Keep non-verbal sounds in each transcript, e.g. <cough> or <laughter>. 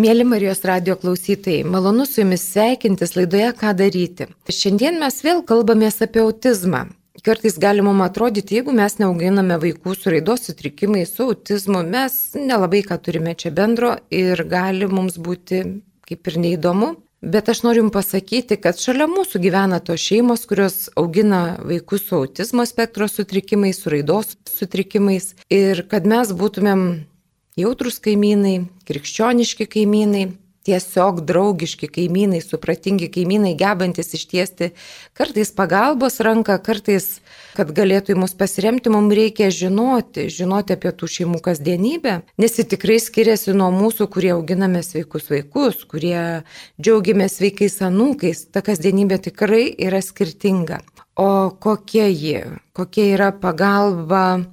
Mėly Marijos radio klausytojai, malonu su jumis sveikintis laidoje Ką daryti. Šiandien mes vėl kalbamės apie autizmą. Kartais gali mums atrodyti, jeigu mes neauginame vaikų su raidos sutrikimais, su autizmu, mes nelabai ką turime čia bendro ir gali mums būti kaip ir neįdomu. Bet aš noriu Jums pasakyti, kad šalia mūsų gyvena tos šeimos, kurios augina vaikus su autizmo spektro sutrikimais, su raidos sutrikimais ir kad mes būtumėm jautrus kaimynai, krikščioniški kaimynai, tiesiog draugiški kaimynai, supratingi kaimynai, gebantis ištiesti kartais pagalbos ranką, kartais, kad galėtų į mus pasiremti, mums reikia žinoti, žinoti apie tų šeimų kasdienybę, nes ji tikrai skiriasi nuo mūsų, kurie auginame sveikus vaikus, kurie džiaugiamės sveikais anūkais, ta kasdienybė tikrai yra skirtinga. O kokia ji, kokia yra pagalba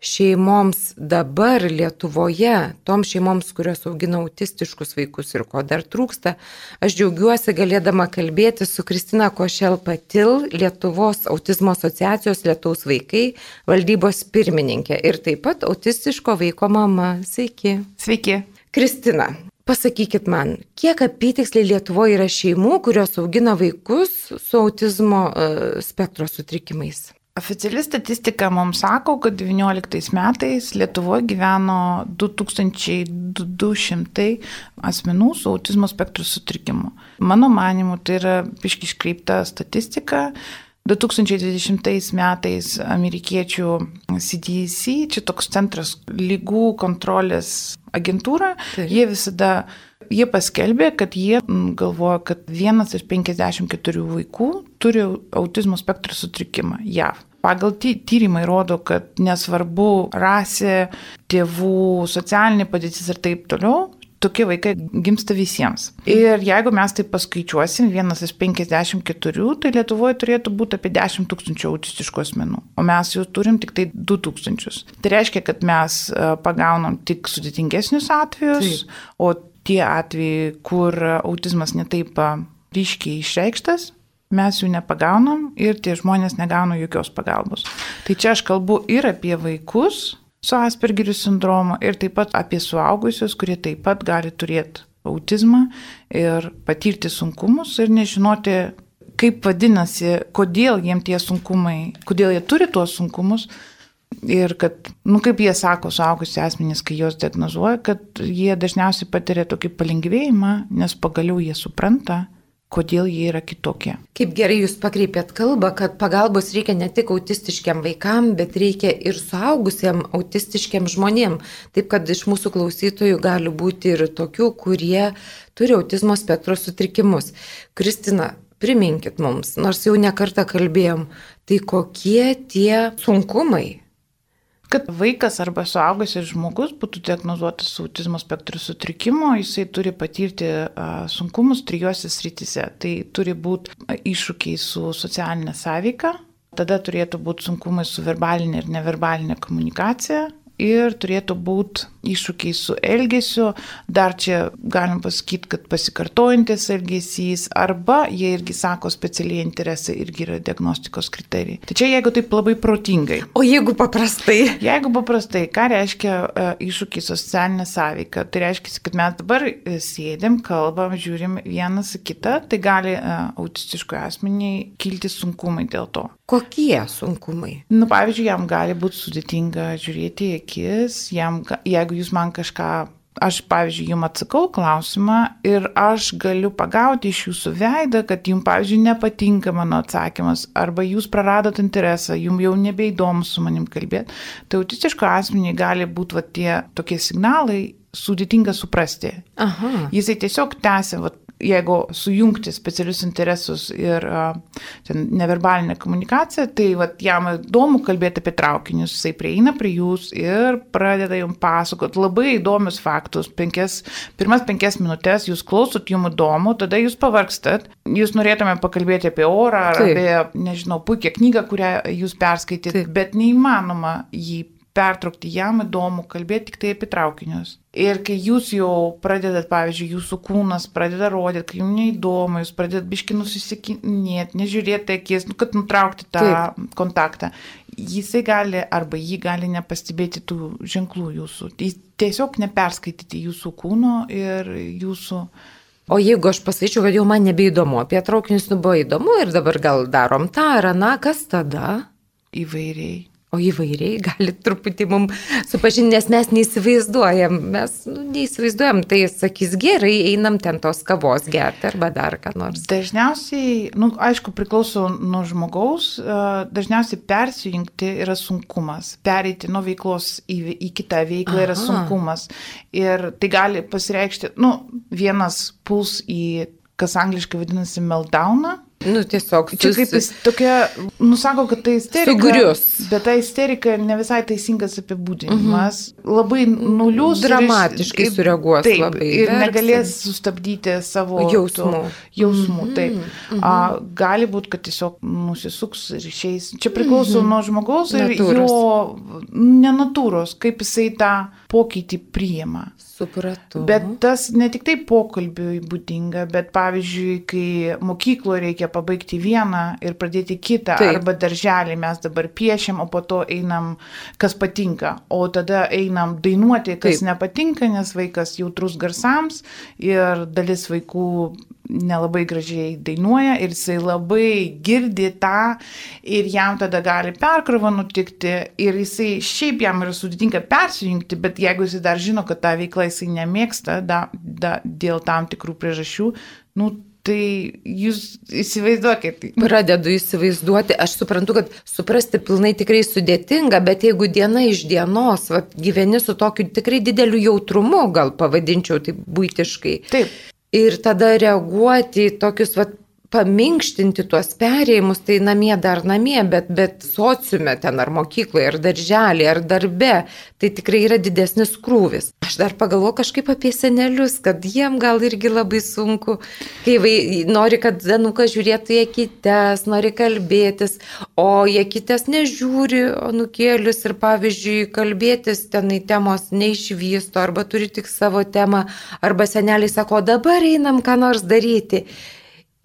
šeimoms dabar Lietuvoje, toms šeimoms, kurios augina autistiškus vaikus ir ko dar trūksta, aš džiaugiuosi galėdama kalbėti su Kristina Košel Patil, Lietuvos autizmo asociacijos Lietuvos vaikai valdybos pirmininkė ir taip pat autistiško vaiko mama. Sveiki. Sveiki. Kristina, Pasakykit man, kiek apytiksliai Lietuvoje yra šeimų, kurios augina vaikus su autizmo uh, spektro sutrikimais? Oficiali statistika mums sako, kad 19 metais Lietuvoje gyveno 2200 asmenų su autizmo spektro sutrikimu. Mano manimu, tai yra piški iškreipta statistika. 2020 metais amerikiečių CDC, čia toks centras lygų kontrolės agentūra, tai. jie visada Jie paskelbė, kad jie galvoja, kad vienas iš 54 vaikų turi autizmo spektro sutrikimą JAV. Pagal ty tyrimai rodo, kad nesvarbu rasė, tėvų, socialinė padėtis ir taip toliau, tokie vaikai gimsta visiems. Ir jeigu mes tai paskaičiuosim, vienas iš 54, tai Lietuvoje turėtų būti apie 10 tūkstančių autistiškų asmenų, o mes jų turim tik tai 2 tūkstančius. Tai reiškia, kad mes e, pagaunam tik sudėtingesnius atvejus, Taip. o tie atvejai, kur autizmas netaip ryškiai išreikštas, mes jų nepagaunam ir tie žmonės negauna jokios pagalbos. Tai čia aš kalbu ir apie vaikus su Aspergerių sindromu ir taip pat apie suaugusius, kurie taip pat gali turėti autizmą ir patirti sunkumus ir nežinoti, kaip vadinasi, kodėl jiem tie sunkumai, kodėl jie turi tuos sunkumus. Ir kad, nu kaip jie sako, suaugusi asmenys, kai juos diagnozuoja, kad jie dažniausiai patiria tokį palengvėjimą, nes pagaliau jie supranta, kodėl jie yra kitokie. Kaip gerai jūs pakreipėt kalbą, kad pagalbos reikia ne tik autistiškiam vaikam, bet reikia ir suaugusiem autistiškiam žmonėm. Taip kad iš mūsų klausytojų gali būti ir tokių, kurie turi autizmo spektro sutrikimus. Kristina, priminkit mums, nors jau nekartą kalbėjom, tai kokie tie sunkumai Kad vaikas arba suaugusias žmogus būtų diagnozuotas autizmo spektro sutrikimu, jisai turi patirti sunkumus trijose srityse. Tai turi būti iššūkiai su socialinė sąveika, tada turėtų būti sunkumai su verbalinė ir neverbalinė komunikacija, ir turėtų būti iššūkiai su elgesiu, dar čia galim pasakyti, kad pasikartojantis elgesys, arba jie irgi sako specialiai interesai irgi yra diagnostikos kriterijai. Tai čia jeigu taip labai protingai. O jeigu paprastai? Jeigu paprastai, ką reiškia uh, iššūkiai socialinė sąveika? Tai reiškia, kad mes dabar e, sėdėm, kalbam, žiūrim vienas kitą, tai gali uh, autistiškui asmeniai kilti sunkumai dėl to. Kokie sunkumai? Nu, pavyzdžiui, jam gali būti sudėtinga žiūrėti į akis, jam, jeigu jūs man kažką, aš, pavyzdžiui, jums atsakau klausimą ir aš galiu pagauti iš jūsų veidą, kad jums, pavyzdžiui, nepatinka mano atsakymas, arba jūs praradot interesą, jums jau nebeįdomu su manim kalbėti, tai autistiško asmeniai gali būti tie tokie signalai, sudėtinga suprasti. Aha. Jisai tiesiog tęsia va, jeigu sujungti specialius interesus ir ten, neverbalinę komunikaciją, tai vat, jam įdomu kalbėti apie traukinius, jisai prieina prie jūs ir pradeda jums pasakoti labai įdomius faktus. Penkias, pirmas penkias minutės jūs klausot, jums įdomu, tada jūs pavargstat, jūs norėtume pakalbėti apie orą ar Taip. apie, nežinau, puikią knygą, kurią jūs perskaitėte, bet neįmanoma jį pertraukti, jam įdomu kalbėti tik tai apie traukinius. Ir kai jūs jau pradedat, pavyzdžiui, jūsų kūnas pradeda rodyti, kai jums neįdomu, jūs pradedat biški nusisikinėti, nežiūrėti akis, nu, kad nutraukti tą Taip. kontaktą, jisai gali arba jį gali nepastebėti tų ženklų jūsų. Jis tiesiog neperskaityti jūsų kūno ir jūsų O jeigu aš pasakyčiau, kad jau man nebeįdomu, apie traukinius nu buvo įdomu ir dabar gal darom tą ar aną, kas tada? Įvairiai. O įvairiai gali truputį mums supažinti, nes mes neįsivaizduojam, mes nu, neįsivaizduojam, tai sakys gerai, einam ten tos kavos gerti arba dar ką nors. Dažniausiai, nu, aišku, priklauso nuo žmogaus, dažniausiai persijungti yra sunkumas, pereiti nuo veiklos į, į kitą veiklą Aha. yra sunkumas. Ir tai gali pasireikšti, nu, vienas puls į, kas angliškai vadinasi, meltdowną Nu, tiesiog. Čia kaip jis tokia, nusako, kad tai isterika. Sugrius. Bet ta isterika ne visai teisingas apibūdinimas. -hmm. Labai nuliūs. Dramatiškai ir, sureaguos. Taip, labai, ir versim. negalės sustabdyti savo jausmų. Jausmų, mm -hmm. taip. -hmm. A, gali būti, kad tiesiog nusisuks ir išeis. Čia priklauso -hmm. nuo žmogaus ir Natūros. jo nenatūros, kaip jisai tą pokytį priima. Supratau. Bet tas ne tik tai pokalbiui būdinga, bet pavyzdžiui, kai mokykloje reikia pabaigti vieną ir pradėti kitą, Taip. arba darželį mes dabar piešiam, o po to einam, kas patinka, o tada einam dainuoti, kas Taip. nepatinka, nes vaikas jautrus garsams ir dalis vaikų nelabai gražiai dainuoja ir jisai labai girdi tą ir jam tada gali perkrova nutikti ir jisai šiaip jam yra sudėtinga persijungti, bet jeigu jisai dar žino, kad tą veiklą jisai nemėgsta da, da, dėl tam tikrų priežasčių, nu, Tai jūs įsivaizduokit. Pradedu įsivaizduoti, aš suprantu, kad suprasti pilnai tikrai sudėtinga, bet jeigu diena iš dienos va, gyveni su tokiu tikrai dideliu jautrumu, gal pavadinčiau tai būtiškai. Taip ir tada reaguoti į tokius vat, paminkštinti tuos perėjimus, tai namie dar namie, bet, bet sociume ten ar mokykloje, ar darželį, ar darbe, tai tikrai yra didesnis krūvis. Aš dar pagalvoju kažkaip apie senelius, kad jiem gal irgi labai sunku, kai vai, nori, kad Danukas žiūrėtų į kites, nori kalbėtis, o jie kites nežiūri, o nukėlius ir pavyzdžiui, kalbėtis tenai temos neišvysto, arba turi tik savo temą, arba seneliai sako, dabar einam ką nors daryti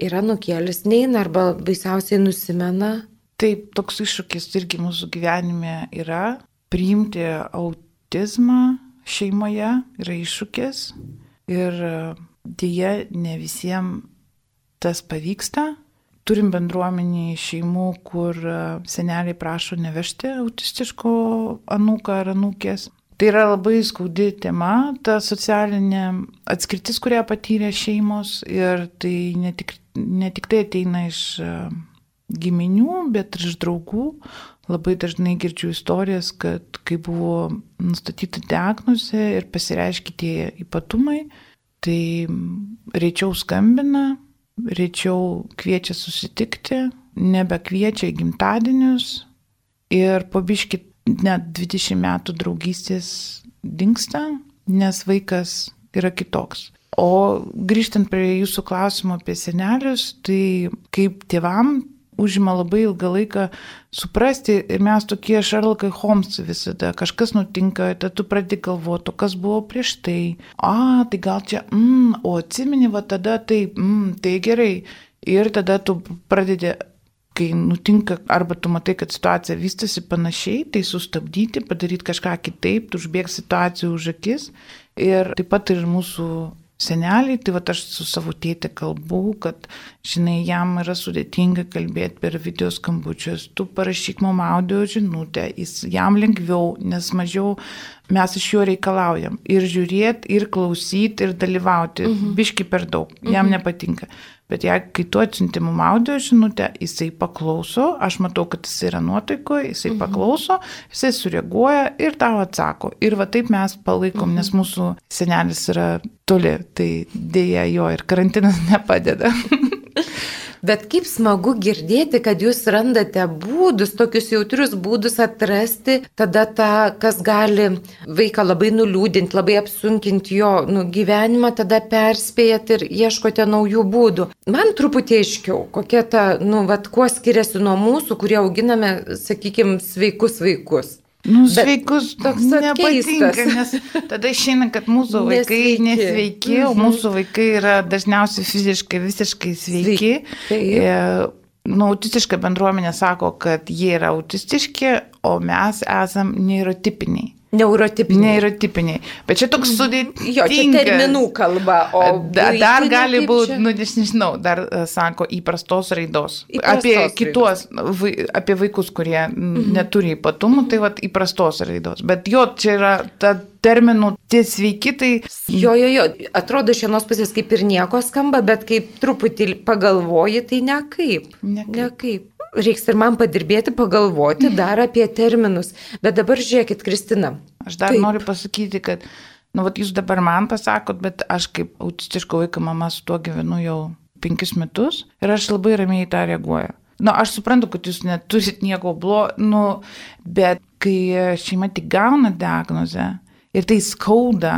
yra nukėlis neina arba baisiausiai nusimena. Taip, toks iššūkis irgi mūsų gyvenime yra. Priimti autizmą šeimoje yra iššūkis ir dėja ne visiems tas pavyksta. Turim bendruomenį šeimų, kur seneliai prašo nevežti autistiško anūką ar anūkės. Tai yra labai skaudi tema, ta socialinė atskirtis, kurią patyrė šeimos ir tai ne tik ne tik tai ateina iš e, giminių, bet ir iš draugų. Labai dažnai girdžiu istorijas, kad kai buvo nustatyta diagnozė ir pasireiškia tie ypatumai, tai reičiau skambina, reičiau kviečia susitikti, nebekviečia į gimtadienius ir pabiškit net 20 metų draugystės dinksta, nes vaikas yra kitoks. O grįžtant prie jūsų klausimo apie senelius, tai kaip tėvam užima labai ilgą laiką suprasti ir mes tokie Sherlockai Holmes visada, kažkas nutinka, tada tu pradedi galvoti, kas buvo prieš tai, a, tai gal čia, mm, o atsimeni, va tada taip, mm, tai gerai. Ir tada tu pradedi kai nutinka, arba tu matai, kad situacija vystosi panašiai, tai sustabdyti, padaryti kažką kitaip, tu užbėg situacijų už akis. Ir taip pat ir mūsų seneliai, tai va aš su savo tėtė kalbu, kad, žinai, jam yra sudėtinga kalbėti per video skambučius, tu parašyk mum audio žinutę, jis jam lengviau, nes mažiau mes iš jo reikalaujam. Ir žiūrėti, ir klausyti, ir dalyvauti. Mhm. Biški per daug, jam mhm. nepatinka. Bet jeigu kai tu atsiunti mum audio žinutę, jisai paklauso, aš matau, kad jisai yra nuotaikoje, jisai mhm. paklauso, jisai sureaguoja ir tau atsako. Ir va taip mes palaikom, mhm. nes mūsų senelis yra toli, tai dėja jo ir karantinas <laughs> nepadeda. <laughs> Bet kaip smagu girdėti, kad jūs randate būdus, tokius jautrius būdus atrasti, tada tą, kas gali vaiką labai nuliūdinti, labai apsunkinti jo nu, gyvenimą, tada perspėjat ir ieškote naujų būdų. Man truputį aiškiau, kokia ta, nu, vad, kuo skiriasi nuo mūsų, kurie auginame, sakykime, sveikus vaikus. Nu, sveikus toks nepatinka, nes tada išeina, kad mūsų <laughs> vaikai nesveiki, nesveiki o mhm. mūsų vaikai yra dažniausiai fiziškai visiškai sveiki. sveiki. E, nu, autistiška bendruomenė sako, kad jie yra autistiški, o mes esam neurotipiniai. Neurotipiniai. Neurotipiniai. Bet čia toks sudėtingas. Jo, čia terminų kalba. O da, dar gali būti, nu, aš nežinau, dar uh, sako įprastos raidos. Įprastos apie raidos. kitos, vai, apie vaikus, kurie mhm. neturi ypatumų, tai va įprastos raidos. Bet jo, čia yra ta terminų tie sveiki, tai... Jo, jo, jo, atrodo iš vienos pusės kaip ir nieko skamba, bet kaip truputį pagalvoji, tai nekaip. Nekaip. nekaip reiks ir man padirbėti, pagalvoti dar apie terminus. Bet dabar žiūrėkit, Kristina. Aš dar Taip. noriu pasakyti, kad, nu, vat jūs dabar man pasakot, bet aš kaip autistiško vaiko mama su tuo gyvenu jau penkis metus ir aš labai ramiai tą reaguoju. Na, nu, aš suprantu, kad jūs neturit nieko blogo, nu, bet kai šeima tik gauna diagnozę ir tai skauda,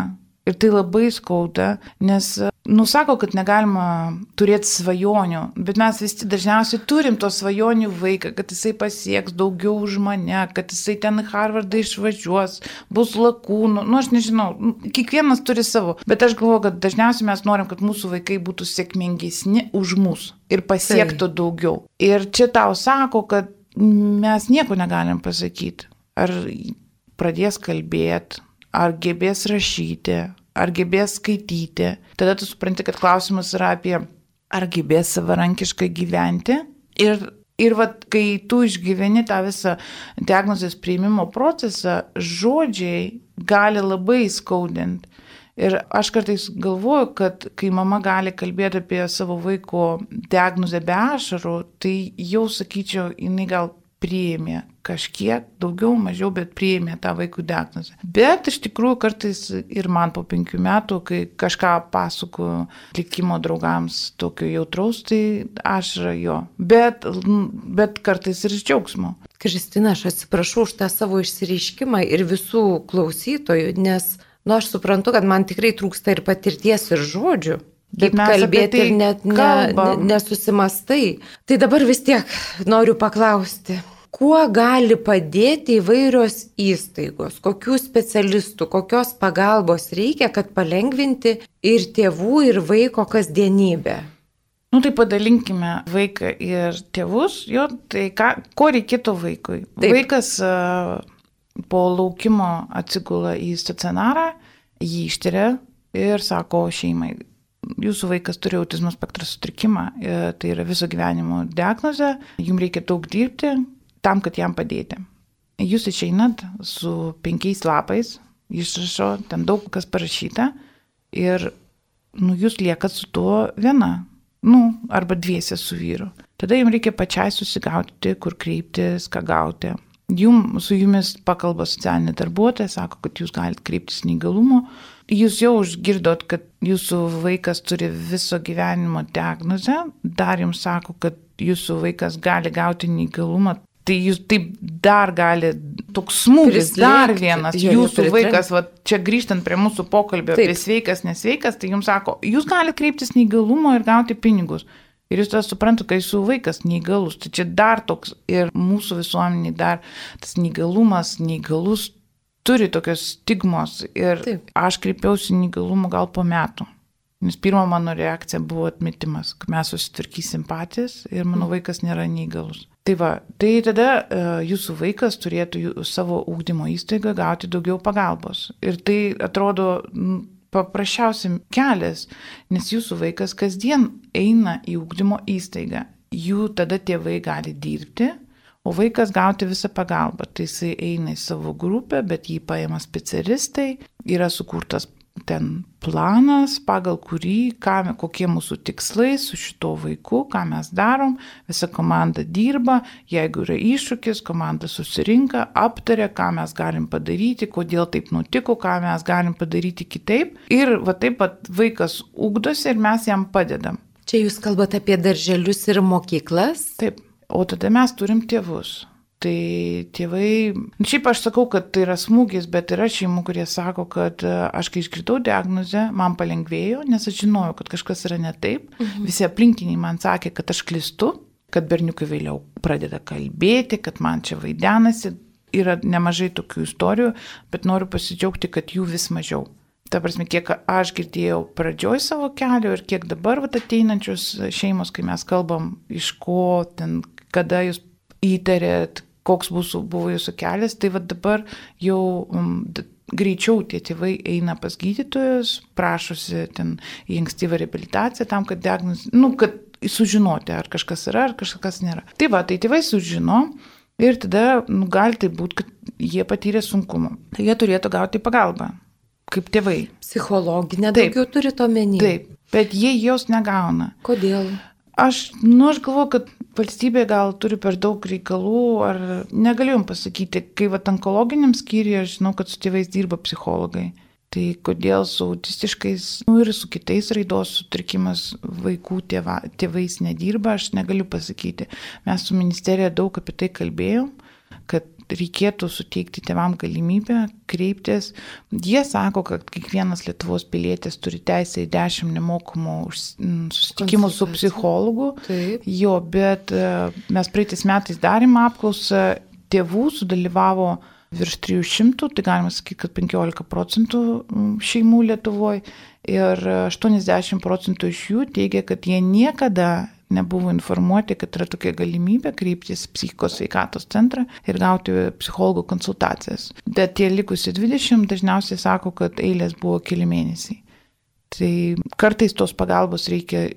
Ir tai labai skauda, nes, nusako, kad negalima turėti svajonių, bet mes vis tik dažniausiai turim to svajonių vaiką, kad jisai pasieks daugiau už mane, kad jisai ten Harvardą išvažiuos, bus lakūnų, nu aš nežinau, nu, kiekvienas turi savo, bet aš galvoju, kad dažniausiai mes norim, kad mūsų vaikai būtų sėkmingesni už mus ir pasiektų tai. daugiau. Ir čia tau sako, kad mes nieko negalim pasakyti. Ar pradės kalbėti, ar gebės rašyti, ar gebės skaityti. Tada tu supranti, kad klausimas yra apie, ar gebės savarankiškai gyventi. Ir, ir vat, kai tu išgyveni tą visą diagnozės prieimimo procesą, žodžiai gali labai skaudinti. Ir aš kartais galvoju, kad kai mama gali kalbėti apie savo vaiko diagnozę be ašarų, tai jau sakyčiau, jinai gal priėmė kažkiek, daugiau, mažiau, bet priėmė tą vaikų diagnozę. Bet iš tikrųjų kartais ir man po penkių metų, kai kažką pasako likimo draugams tokio jautraus, tai aš jo. Bet, bet kartais ir iš džiaugsmo. Kristina, aš atsiprašau už tą savo išsireiškimą ir visų klausytojų, nes, nu, aš suprantu, kad man tikrai trūksta ir patirties, ir žodžių. Kaip kalbėti tai ir net ne, ne, nesusimastai. Tai dabar vis tiek noriu paklausti, kuo gali padėti įvairios įstaigos, kokių specialistų, kokios pagalbos reikia, kad palengvinti ir tėvų, ir vaiko kasdienybę. Nu tai padalinkime vaiką ir tėvus, jo, tai ką, ko reikėtų vaikui. Taip. Vaikas po laukimo atsigula į stacionarą, jį ištiria ir sako šeimai, jūsų vaikas turi autizmo spektro sutrikimą, e, tai yra viso gyvenimo diagnozė, jums reikia daug dirbti, tam, kad jam padėti. Jūs išeinat su penkiais lapais, išrašo, ten daug kas parašyta ir nu, jūs liekat su tuo viena, nu, arba dviese su vyru. Tada jums reikia pačiai susigauti, kur kreiptis, ką gauti. Jum, su jumis pakalba socialinė darbuotoja, sako, kad jūs galite kreiptis neįgalumo. Jūs jau užgirdot, kad jūsų vaikas turi viso gyvenimo diagnozę, dar jums sako, kad jūsų vaikas gali gauti neįgalumą Tai jūs taip dar gali, toks smūgis, dar vienas, jo, jūsų vaikas, va, čia grįžtant prie mūsų pokalbio taip. apie sveikas, nesveikas, tai jums sako, jūs galite kreiptis neįgalumo ir gauti pinigus. Ir jūs tada suprantate, kai jūsų vaikas neįgalus, tai čia dar toks ir mūsų visuomeniai dar tas neįgalumas, neįgalus turi tokios stigmos. Ir Taip. aš kreipiausi neįgalumą gal po metų. Nes pirma mano reakcija buvo atmetimas, kad mes susitvarkysim patys ir mano vaikas nėra neįgalus. Tai va, tai tada uh, jūsų vaikas turėtų savo ūkdymo įstaigą gauti daugiau pagalbos. Ir tai atrodo paprasčiausiam kelias, nes jūsų vaikas kasdien eina į ūkdymo įstaigą. Jų tada tėvai gali dirbti, o vaikas gauti visą pagalbą. Tai jisai eina į savo grupę, bet jį paima specialistai, yra sukurtas ten planas, pagal kurį, ką, kokie mūsų tikslai su šito vaiku, ką mes darom, visa komanda dirba, jeigu yra iššūkis, komanda susirinka, aptaria, ką mes galim padaryti, kodėl taip nutiko, ką mes galim padaryti kitaip. Ir va taip pat vaikas ugdosi ir mes jam padedam. Čia jūs kalbate apie darželius ir mokyklas? Taip. O tada mes turim tėvus. Tai tėvai, šiaip aš sakau, kad tai yra smūgis, bet yra šeimų, kurie sako, kad e, aš kai išgirdau diagnozę, man palengvėjo, nes aš žinojau, kad kažkas yra ne taip. Mhm. Visi aplinkiniai man sakė, kad aš klistu, kad berniukai vėliau pradeda kalbėti, kad man čia vaidenasi. yra nemažai tokių istorijų, bet noriu pasidžiaugti, kad jų vis mažiau. Ta prasme, kiek aš girdėjau pradžioj savo kelio ir kiek dabar vat, ateinančios šeimos, kai mes kalbam, iš ko ten, kada jūs įtarėt, koks būsų, buvo jūsų kelias, tai vad dabar jau um, greičiau tie tėvai eina pas gydytojus, prašosi ten į ankstyvą reabilitaciją tam, kad diagnoz, nu, kad sužinoti, ar kažkas yra, ar kažkas nėra. Tai va, tai tėvai sužino ir tada nu, gali tai būti, kad jie patyrė sunkumų. Tai jie turėtų gauti pagalbą, kaip tėvai. Psichologinė daugiau turite omeny. Taip, bet jie jos negauna. Kodėl? Aš, nu, aš galvoju, kad valstybė gal turi per daug reikalų, ar negaliu jums pasakyti, kai va onkologiniam skyriui aš žinau, kad su tėvais dirba psichologai. Tai kodėl su autistiškais nu, ir su kitais raidos sutrikimas vaikų tėva, tėvais nedirba, aš negaliu pasakyti. Mes su ministerija daug apie tai kalbėjom, kad reikėtų suteikti tėvam galimybę kreiptis. Jie sako, kad kiekvienas Lietuvos pilietis turi teisę į 10 nemokamų susitikimų su psichologu. Taip. Jo, bet e, mes praeitais metais darėm apklausą, tėvų sudalyvavo virš 300, tai galima sakyti, kad 15 procentų šeimų Lietuvoje ir 80 procentų iš jų teigia, kad jie niekada nebuvo informuoti, kad yra tokia galimybė kreiptis psichikos sveikatos centrą ir gauti psichologų konsultacijas. Bet tie likusi 20 dažniausiai sako, kad eilės buvo keli mėnesiai. Tai kartais tos pagalbos reikia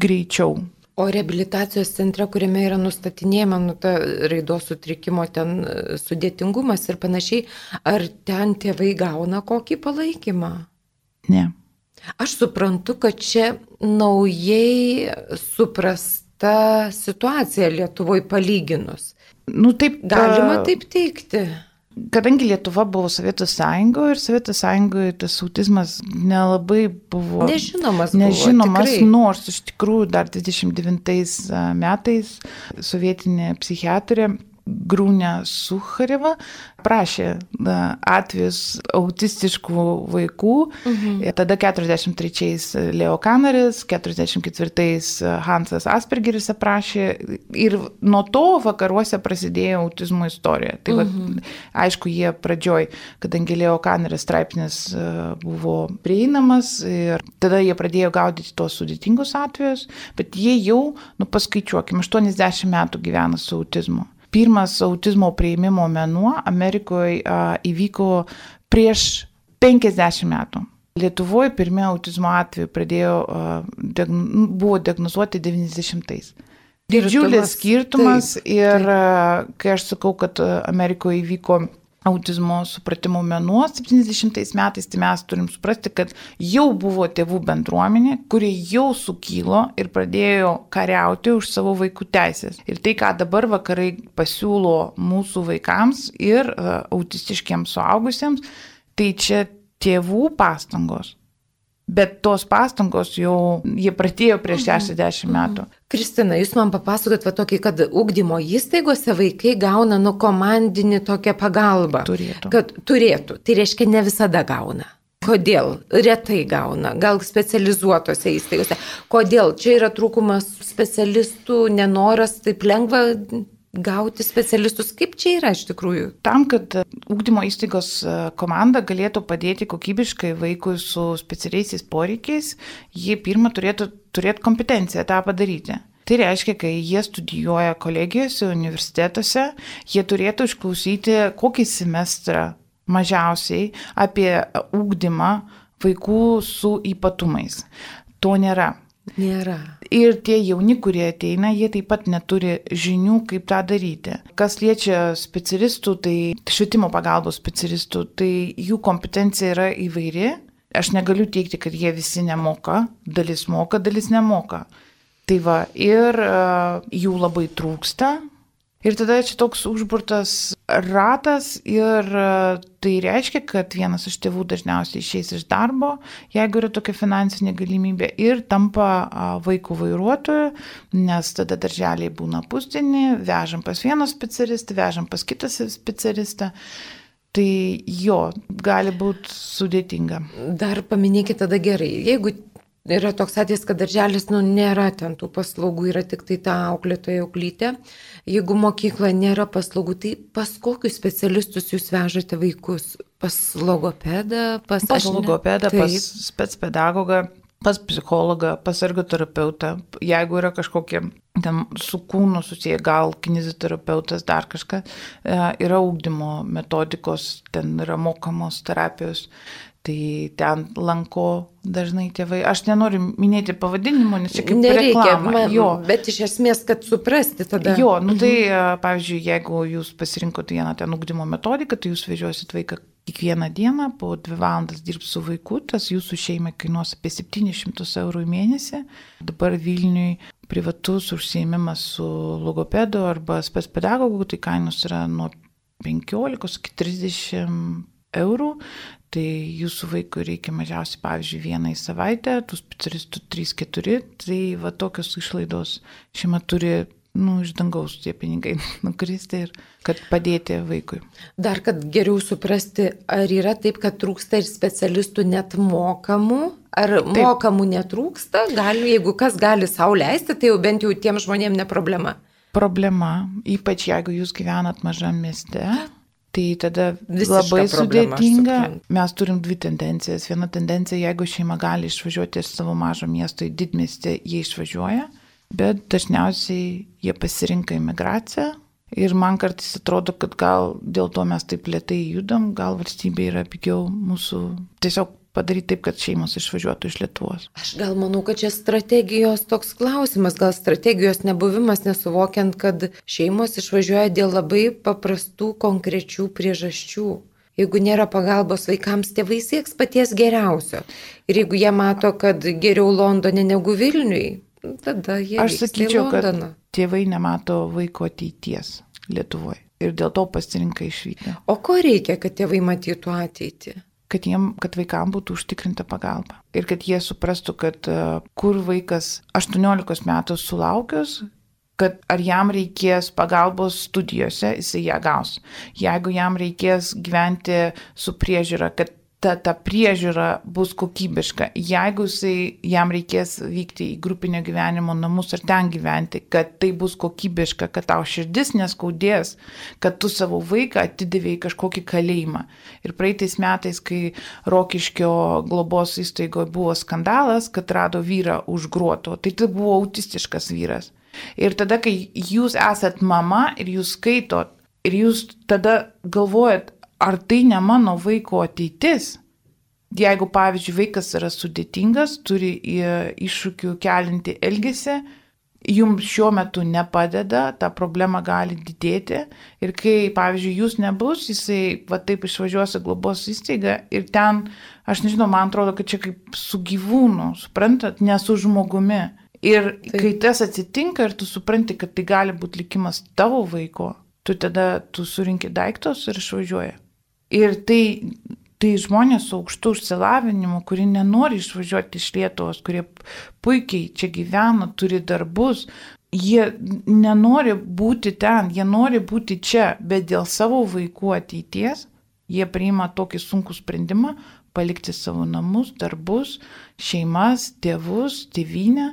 greičiau. O rehabilitacijos centre, kuriame yra nustatinėjama nu, ta raidos sutrikimo ten e, sudėtingumas ir panašiai, ar ten tėvai gauna kokį palaikymą? Ne. Aš suprantu, kad čia naujai suprasta situacija Lietuvoje palyginus. Nu, taip, Galima taip teikti. Kadangi Lietuva buvo Sovietų sąjungoje ir Sovietų sąjungoje tas autizmas nelabai buvo nežinomas, nežinomas buvo, nors iš tikrųjų dar 29 metais sovietinė psichiatrė Grūnė Suchareva prašė atvejus autistiškų vaikų. Mhm. Tada 43-ais Leo Kanaris, 44-ais Hansas Aspergeris aprašė ir nuo to vakaruose prasidėjo autizmo istorija. Tai mhm. va, aišku, jie pradžioj, kadangi Leo Kanaris straipsnis e, buvo prieinamas ir tada jie pradėjo gaudyti tos sudėtingus atvejus, bet jie jau, nu paskaičiuokim, 80 metų gyvena su autizmu pirmas autizmo prieimimo menuo Amerikoje įvyko prieš 50 metų. Lietuvoje pirmie autizmo atveju pradėjo, nu, buvo diagnozuoti 90-ais. Didžiulis skirtumas taip, ir taip. kai aš sakau, kad Amerikoje įvyko autizmo supratimo menuo 70 metais, tai mes turim suprasti, kad jau buvo tėvų bendruomenė, kurie jau sukylo ir pradėjo kariauti už savo vaikų teisės. Ir tai, ką dabar vakarai pasiūlo mūsų vaikams ir uh, autistiškiams suaugusiems, tai čia tėvų pastangos. Bet tos pastangos jau jie pradėjo prieš 60 mhm. metų. Kristina, jūs man papasakot va tokį, kad ugdymo įstaigose vaikai gauna nu komandinį tokią pagalbą. Turėtų. Kad turėtų. Tai reiškia ne visada gauna. Kodėl? Retai gauna. Gal specializuotose įstaigose. Kodėl? Čia yra trūkumas specialistų, nenoras taip lengva gauti specialistus? Kaip čia yra iš tikrųjų? Tam, kad ūkdymo įstaigos e, komanda galėtų padėti kokybiškai vaikui su specialiaisiais poreikiais, jie pirmą turėtų turėti kompetenciją tą padaryti. Tai reiškia, kai jie studijuoja kolegijose, universitetuose, jie turėtų išklausyti kokį semestrą mažiausiai apie ūkdymą vaikų su ypatumais. To nėra. Nėra. Ir tie jauni, kurie ateina, jie taip pat neturi žinių, kaip tą daryti. Kas liečia specialistų, tai švietimo pagalbos specialistų, tai jų kompetencija yra įvairi. Aš negaliu teikti, kad jie visi nemoka, dalis moka, dalis nemoka. Tai va, ir uh, jų labai trūksta, Ir tada čia toks užburtas ratas ir e, tai reiškia, kad vienas iš tėvų dažniausiai išeis iš darbo, jeigu yra tokia finansinė galimybė ir tampa vaikų vairuotoju, nes tada darželiai būna pusdienį, vežam pas vieną specialistą, vežam pas kitą specialistą. Tai jo, gali būti sudėtinga. Dar paminėkite tada gerai, jeigu yra toks atvejis, kad darželis, nu, nėra ten tų paslaugų, yra tik tai ta auklėtoja auklytė. Jeigu mokykloje nėra paslaugų, tai pas kokius specialistus jūs vežate vaikus? Pas logopedą, pas... Pas logopedą, pas specpedagogą pas psichologą, pas ergoterapeutą, jeigu yra kažkokie ten su kūnu susiję, gal kineziterapeutas, dar kažką, e, yra ūkdymo metodikos, ten yra mokamos terapijos, tai ten lanko dažnai tėvai. Aš nenoriu minėti pavadinimo, nes čia kaip Nereikia, reklama. Man, jo. Bet iš esmės, kad suprasti tada. Jo, nu tai, mhm. pavyzdžiui, jeigu jūs pasirinkote vieną ten ugdymo metodiką, tai jūs vežiosit vaiką kiekvieną dieną, po dvi valandas dirbs su vaiku, tas jūsų šeimai kainuos apie 700 eurų į mėnesį. Dabar Vilniui privatus užsiemimas su logopedu arba spetspedagogu, tai kainos yra nuo 15 iki 30 eurų, tai jūsų vaikui reikia mažiausiai, pavyzdžiui, vieną į savaitę, tų specialistų 3-4, tai va tokios išlaidos šeima turi, nu, iš dangaus tie pinigai <laughs> nukristi ir kad padėti vaikui. Dar, kad geriau suprasti, ar yra taip, kad trūksta ir specialistų net mokamų, ar taip. mokamų netrūksta, gali, jeigu kas gali savo leisti, tai jau bent jau tiem žmonėm ne problema. Problema, ypač jeigu jūs gyvenat mažam mieste, Tai tada Visiška labai problema, sudėtinga. Mes turim dvi tendencijas. Viena tendencija, jeigu šeima gali išvažiuoti iš savo mažo miesto į didmestį, jie išvažiuoja, bet dažniausiai jie pasirinka imigraciją. Ir man kartais atrodo, kad gal dėl to mes taip lietai judam, gal valstybė yra pigiau mūsų tiesiog padaryti taip, kad šeimos išvažiuotų iš Lietuvos? Aš gal manau, kad čia strategijos toks klausimas, gal strategijos nebuvimas, nesuvokiant, kad šeimos išvažiuoja dėl labai paprastų konkrečių priežasčių. Jeigu nėra pagalbos vaikams, tėvai sieks paties geriausio. Ir jeigu jie mato, kad geriau Londone negu Vilniui, tada jie... Aš sakyčiau, kad tėvai nemato vaiko ateities Lietuvoje ir dėl to pasirinka išvykti. O ko reikia, kad tėvai matytų ateitį? Kad, jiem, kad vaikam būtų užtikrinta pagalba. Ir kad jie suprastų, kad e, kur vaikas 18 metų sulaukius, kad ar jam reikės pagalbos studijose, jisai ją gaus. Jeigu jam reikės gyventi su priežiūra, kad ta, ta priežiūra bus kokybiška. Jeigu jisai, jam reikės vykti į grupinio gyvenimo namus ar ten gyventi, kad tai bus kokybiška, kad tau širdis neskaudės, kad tu savo vaiką atidavėjai kažkokį kalėjimą. Ir praeitais metais, kai Rokiškio globos įstaigoje buvo skandalas, kad rado vyrą už gruoto, tai tai buvo autistiškas vyras. Ir tada, kai jūs esat mama ir jūs skaitot, ir jūs tada galvojat, ar tai ne mano vaiko ateitis? Jeigu, pavyzdžiui, vaikas yra sudėtingas, turi iššūkių kelinti elgesį, jums šiuo metu nepadeda, ta problema gali didėti ir kai, pavyzdžiui, jūs nebus, jisai va taip išvažiuos į globos įstaigą ir ten, aš nežinau, man atrodo, kad čia kaip su gyvūnu, suprantat, ne su žmogumi. Ir taip. kai tas atsitinka ir tu supranti, kad tai gali būti likimas tavo vaiko, tu tada tu surinkti daiktus ir išvažiuoji. Ir tai, tai žmonės su aukštu išsilavinimu, kurie nenori išvažiuoti iš Lietuvos, kurie puikiai čia gyvena, turi darbus, jie nenori būti ten, jie nori būti čia, bet dėl savo vaikų ateities jie priima tokį sunkų sprendimą palikti savo namus, darbus, šeimas, tėvus, tėvynę.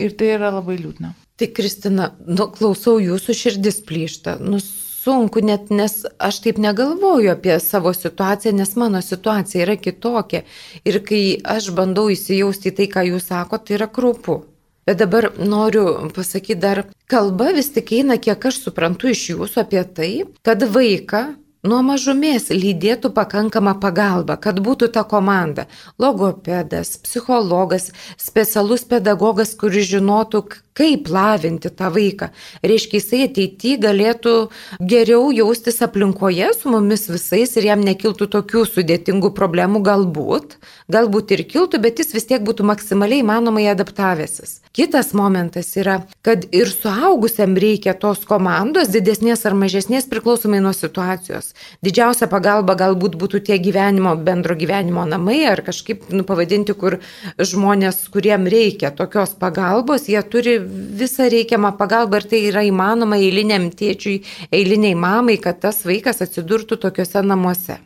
Ir tai yra labai liūdna. Tai Kristina, nu, klausau jūsų širdis plyšta. Nu, sunku, net nes aš taip negalvoju apie savo situaciją, nes mano situacija yra kitokia. Ir kai aš bandau įsijausti į tai, ką jūs sakote, tai yra krūpu. Bet dabar noriu pasakyti dar, kalba vis tik eina, kiek aš suprantu iš jūsų apie tai, kad vaiką nuo mažumės lydėtų pakankama pagalba, kad būtų ta komanda - logopedas, psichologas, specialus pedagogas, kuris žinotų, kaip lavinti tą vaiką. Reiškia, jisai ateityje galėtų geriau jaustis aplinkoje su mumis visais ir jam nekiltų tokių sudėtingų problemų galbūt, galbūt ir kiltų, bet jis vis tiek būtų maksimaliai įmanomai adaptavęsis. Kitas momentas yra, kad ir suaugusiam reikia tos komandos, didesnės ar mažesnės priklausomai nuo situacijos. Didžiausia pagalba galbūt būtų tie gyvenimo, bendro gyvenimo namai ar kažkaip nu, pavadinti, kur žmonės, kuriem reikia tokios pagalbos, jie turi visą reikiamą pagalbą ir tai yra įmanoma eiliniam tėčiui, eiliniai mamai, kad tas vaikas atsidurtų tokiuose namuose.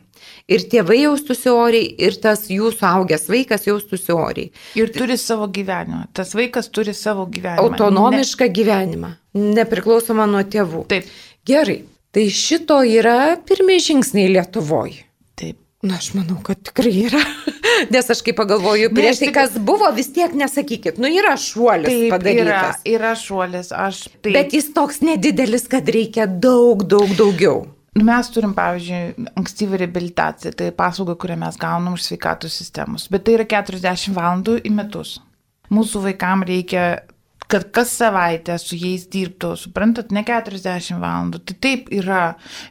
ir tėvai jaustųsi oriai, ir tas jų suaugęs vaikas jaustųsi oriai. Ir turi savo gyvenimą. Tas vaikas turi savo gyvenimą. Autonomišką ne... gyvenimą, nepriklausomą nuo tėvų. Taip. Gerai, tai šito yra pirmie žingsniai Lietuvoje. Taip. Na, aš manau, kad tikrai yra. <laughs> Nes aš kaip pagalvoju, prieš tai, kas buvo, vis tiek nesakykit, nu yra šuolis taip, padarytas. Yra, yra šuolis, aš taip. Bet jis toks nedidelis, kad reikia daug, daug daugiau. Mes turim, pavyzdžiui, ankstyvą reabilitaciją, tai paslauga, kurią mes gaunam iš sveikatos sistemos, bet tai yra 40 valandų į metus. Mūsų vaikam reikia kad kas savaitę su jais dirbtų, suprantat, ne 40 valandų. Tai taip yra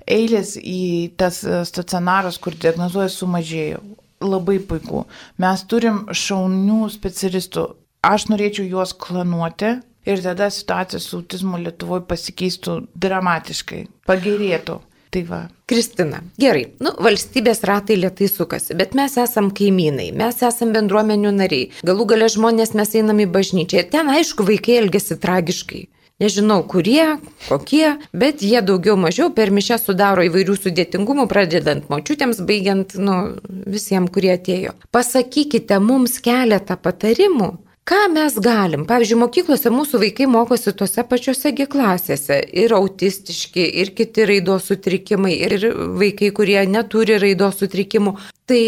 eilės į tas stacionaras, kur diagnozuoja sumažėjo labai puiku. Mes turim šaunių specialistų. Aš norėčiau juos klanuoti ir tada situacija su autizmu Lietuvoje pasikeistų dramatiškai, pagerėtų. Tai va. Kristina, gerai, nu, valstybės ratai lietai sukasi, bet mes esam kaimynai, mes esam bendruomenių nariai, galų gale žmonės mes einam į bažnyčią ir ten aišku vaikai elgesi tragiškai. Nežinau, kurie, kokie, bet jie daugiau mažiau per mišę sudaro įvairių sudėtingumų, pradedant močiutėms, baigiant nu, visiems, kurie atėjo. Pasakykite mums keletą patarimų, ką mes galim. Pavyzdžiui, mokyklose mūsų vaikai mokosi tose pačiose klasėse. Ir autistiški, ir kiti raidos sutrikimai, ir vaikai, kurie neturi raidos sutrikimų. Tai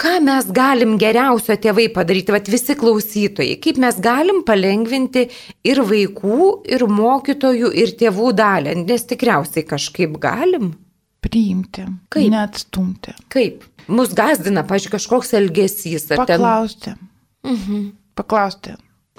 ką mes galim geriausio tėvai padaryti, vat visi klausytojai, kaip mes galim palengvinti ir vaikų, ir mokytojų, ir tėvų dalę, nes tikriausiai kažkaip galim. Priimti. Kaip? Neatstumti. Kaip? Mus gazdina, pažiūrėjau, kažkoks elgesys. Paklausti. Ten... Mhm. Paklausti.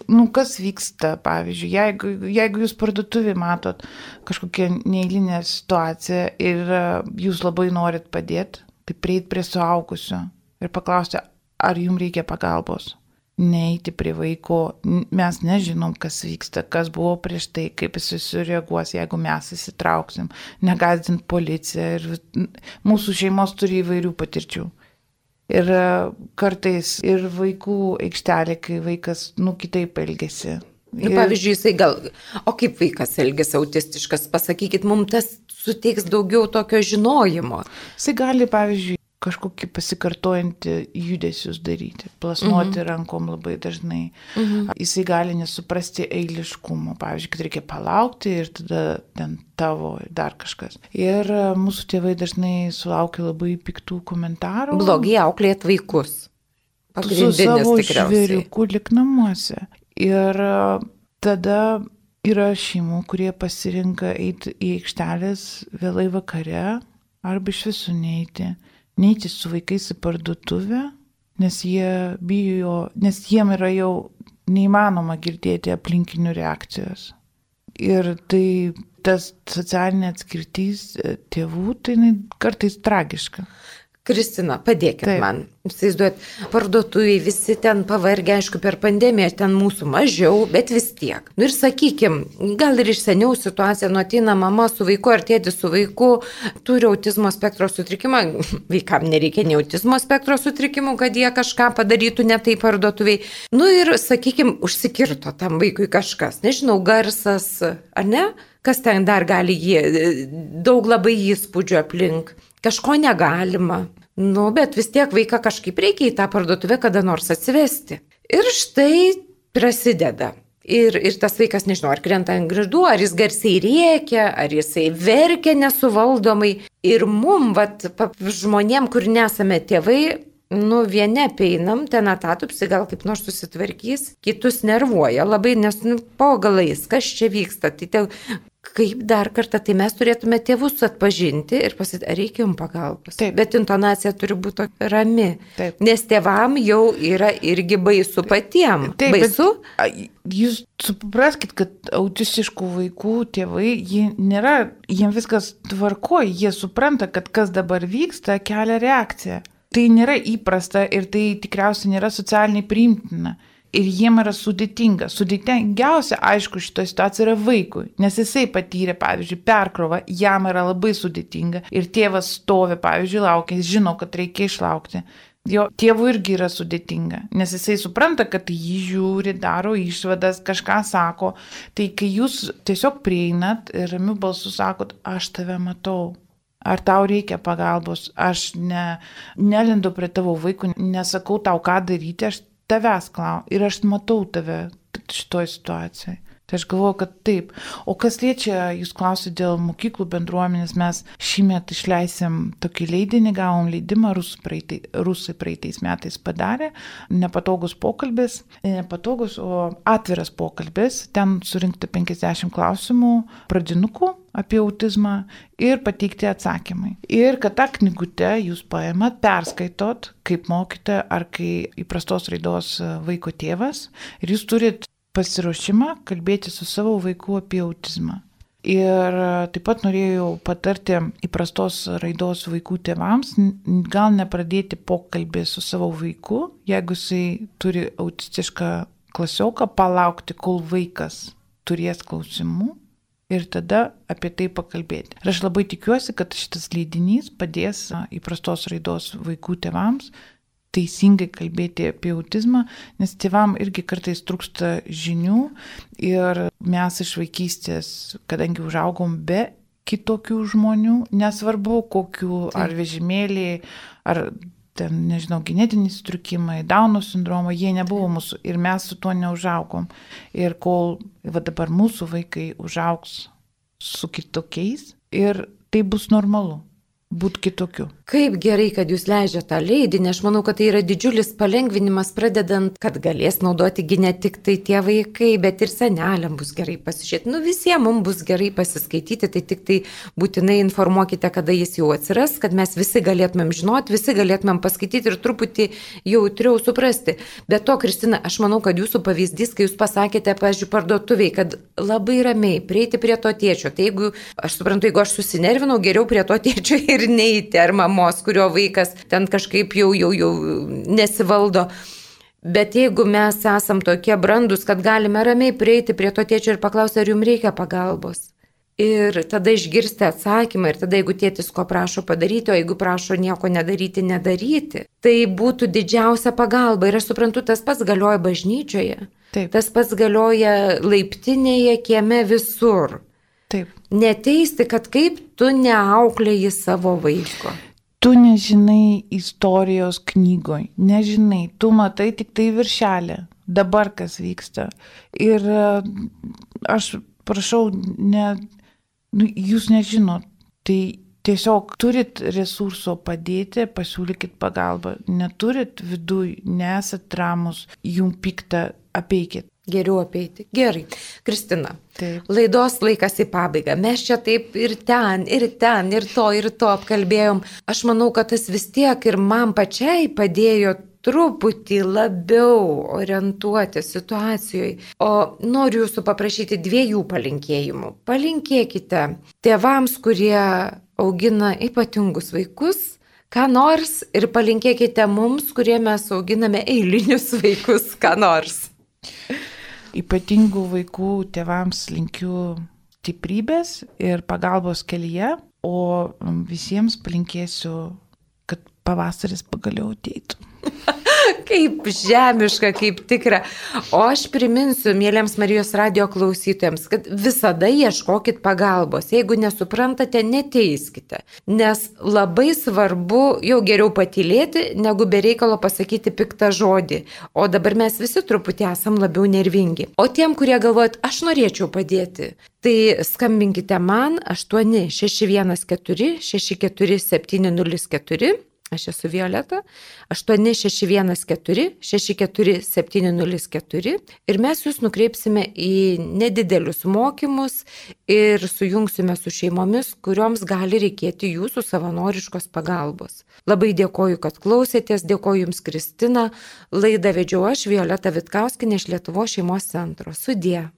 Nu, kas vyksta, pavyzdžiui, jeigu, jeigu jūs parduotuvį matot kažkokią neįlinę situaciją ir e, jūs labai norit padėti, tai prieit prie suaugusio ir paklausti, ar jums reikia pagalbos. Neiti prie vaiko, mes nežinom, kas vyksta, kas buvo prieš tai, kaip jis sureaguos, jeigu mes įsitrauksim, negazdint policiją ir mūsų šeimos turi įvairių patirčių. Ir e, kartais ir vaikų aikštelė, kai vaikas, nu, kitaip elgesi. Nu, pavyzdžiui, jisai gal, o kaip vaikas elgesi autistiškas, pasakykit, mums tas suteiks daugiau tokio žinojimo. Jisai gali, pavyzdžiui, kažkokį pasikartojantį judesius daryti, plasnuoti mhm. rankom labai dažnai. Mhm. Jisai gali nesuprasti eiliškumo, pavyzdžiui, kad reikia palaukti ir tada ten tavo ir dar kažkas. Ir e, mūsų tėvai dažnai sulaukia labai piktų komentarų. Blogai auklėt vaikus. Su savo žvėriuku lik namuose. Ir e, tada yra šeimų, kurie pasirinka eiti į aikštelės vėlai vakare arba iš visų neiti neiti su vaikais į parduotuvę, nes jie bijo, nes jiem yra jau neįmanoma girdėti aplinkinių reakcijos. Ir tai tas socialinė atskirtys e, tėvų, tai kartais tragiška. Kristina, padėkit Taip. man. Įsivaizduot, parduotuviai visi ten pavargę, aišku, per pandemiją ten mūsų mažiau, bet vis tiek. Nu ir sakykim, gal ir iš seniau situacija, nu ateina mama su vaiku ar tėtis su vaiku, turi autizmo spektro sutrikimą, <laughs> vaikam nereikia nei autizmo spektro sutrikimų, kad jie kažką padarytų ne taip parduotuviai. Nu ir, sakykim, užsikirto tam vaikui kažkas, nežinau, garsas, ar ne? Kas ten dar gali jį, daug labai įspūdžių aplink kažko negalima. Nu, bet vis tiek vaiką kažkaip reikia į tą parduotuvę kada nors atsivesti. Ir štai prasideda. Ir, ir tas vaikas, nežinau, ar krenta ant grįždų, ar jis garsiai rėkia, ar jisai verkia nesuvaldomai. Ir mum, vat, žmonėm, kur nesame tėvai, nu, vieni apeinam, ten atatupsi gal kaip nors susitvarkys, kitus nervuoja labai, nes, nu, po galais, kas čia vyksta. Tai te, kaip dar kartą, tai mes turėtume tėvus atpažinti ir pasakyti, ar reikia jums pagalbos. Taip. Bet intonacija turi būti rami. Taip. Nes tėvam jau yra irgi baisu patiem. Taip, baisu. Jūs supraskite, kad autistiškų vaikų tėvai, jie nėra, jiems viskas tvarkoja, jie supranta, kad kas dabar vyksta, kelia reakciją. Tai nėra įprasta ir tai tikriausiai nėra socialiniai priimtina ir jiem yra sudėtinga. Sudėtingiausia, aišku, šitoje situacijoje yra vaikui, nes jisai patyrė, pavyzdžiui, perkrovą, jam yra labai sudėtinga ir tėvas stovi, pavyzdžiui, laukia, jis žino, kad reikia išlaukti. Jo tėvų irgi yra sudėtinga, nes jisai supranta, kad jį žiūri, daro išvadas, kažką sako. Tai kai jūs tiesiog prieinat ir ramiu balsu sakot, aš tave matau, ar tau reikia pagalbos, aš ne, nelindu prie tavo vaikų, nesakau tau, ką daryti, aš tavęs klau ir aš matau tave šitoje situacijoje. Tai aš galvoju, kad taip. O kas liečia, jūs klausite dėl mokyklų bendruomenės, mes šįmet išleisim tokį leidinį, gavom leidimą, rusai, praeitai, rusai praeitais metais padarė, nepatogus pokalbis, nepatogus, o atviras pokalbis, ten surinkti 50 klausimų pradinukų apie autizmą ir pateikti atsakymai. Ir kad tą knygutę jūs paėmat, perskaitot, kaip mokite ar kai įprastos raidos vaiko tėvas ir jūs turit pasiruošimą kalbėti su savo vaiku apie autizmą. Ir taip pat norėjau patarti įprastos raidos vaikų tėvams, gal nepradėti pokalbį su savo vaiku, jeigu jisai turi autistišką klasioką, palaukti, kol vaikas turės klausimų ir tada apie tai pakalbėti. Ir aš labai tikiuosi, kad šitas leidinys padės įprastos raidos vaikų tėvams teisingai kalbėti apie autizmą, nes tėvam irgi kartais trūksta žinių ir mes iš vaikystės, kadangi užaugom be kitokių žmonių, nesvarbu kokių, ar vežimėliai, ar ten, nežinau, genetiniai sutrikimai, Dauno sindromo, jie nebuvo mūsų ir mes su tuo neužaugom. Ir kol va dabar mūsų vaikai užaugs su kitokiais ir tai bus normalu būti kitokiu. Kaip gerai, kad jūs leidžiate tą leidinį. Aš manau, kad tai yra didžiulis palengvinimas, pradedant, kad galės naudoti ne tik tai tie vaikai, bet ir seneliam bus gerai pasižiūrėti. Nu visiems mums bus gerai pasiskaityti, tai tik tai būtinai informuokite, kada jis jau atsiras, kad mes visi galėtumėm žinoti, visi galėtumėm paskaityti ir truputį jautriau suprasti. Bet to, Kristina, aš manau, kad jūsų pavyzdys, kai jūs pasakėte, pažiūrėjau, parduotuviai, kad labai ramiai prieiti prie to tėčio. Tai jeigu, aš suprantu, jeigu aš susinervinau, geriau prie to tėčio ir ir neiti, ar mamos, kurio vaikas ten kažkaip jau, jau, jau nesivaldo. Bet jeigu mes esam tokie brandus, kad galime ramiai prieiti prie to tėčio ir paklausti, ar jums reikia pagalbos. Ir tada išgirsti atsakymą ir tada jeigu tėtis ko prašo padaryti, o jeigu prašo nieko nedaryti, nedaryti, tai būtų didžiausia pagalba. Ir aš suprantu, tas pats galioja bažnyčioje. Taip. Tas pats galioja laiptinėje, kieme visur. Neteisti, kad kaip tu neauklėjai savo vaiko. Tu nežinai istorijos knygoj, nežinai, tu matai tik tai viršelę, dabar kas vyksta. Ir e, aš prašau, ne, nu, jūs nežinot, tai tiesiog turit resurso padėti, pasiūlykit pagalbą, neturit viduj, nesat ramus, jum piktą, apeikit. Geriau apeiti. Gerai. Kristina. Taip. Laidos laikas į pabaigą. Mes čia taip ir ten, ir ten, ir to, ir to apkalbėjom. Aš manau, kad tas vis tiek ir man pačiai padėjo truputį labiau orientuoti situacijoje. O noriu jūsų paprašyti dviejų palinkėjimų. Palinkėkite tėvams, kurie augina ypatingus vaikus, ką nors ir palinkėkite mums, kurie mes auginame eilinius vaikus, ką nors ypatingų vaikų tėvams linkiu stiprybės ir pagalbos kelyje, o visiems palinkėsiu, kad pavasaris pagaliau ateitų. <laughs> kaip žemiška, kaip tikra. O aš priminsiu, mėlyms Marijos radio klausytojams, kad visada ieškokit pagalbos. Jeigu nesuprantate, neteiskite. Nes labai svarbu jau geriau patylėti, negu bereikalo pasakyti piktą žodį. O dabar mes visi truputį esam labiau nervingi. O tiem, kurie galvojat, aš norėčiau padėti, Tai skambinkite man 86114 64704 Aš esu Violeta, 8614 64704 ir mes jūs nukreipsime į nedidelius mokymus ir sujungsime su šeimomis, kurioms gali reikėti jūsų savanoriškos pagalbos. Labai dėkoju, kad klausėtės, dėkoju Jums Kristina, laidą vedžiau aš Violeta Vitkauskinė iš Lietuvo šeimos centro. Sudė.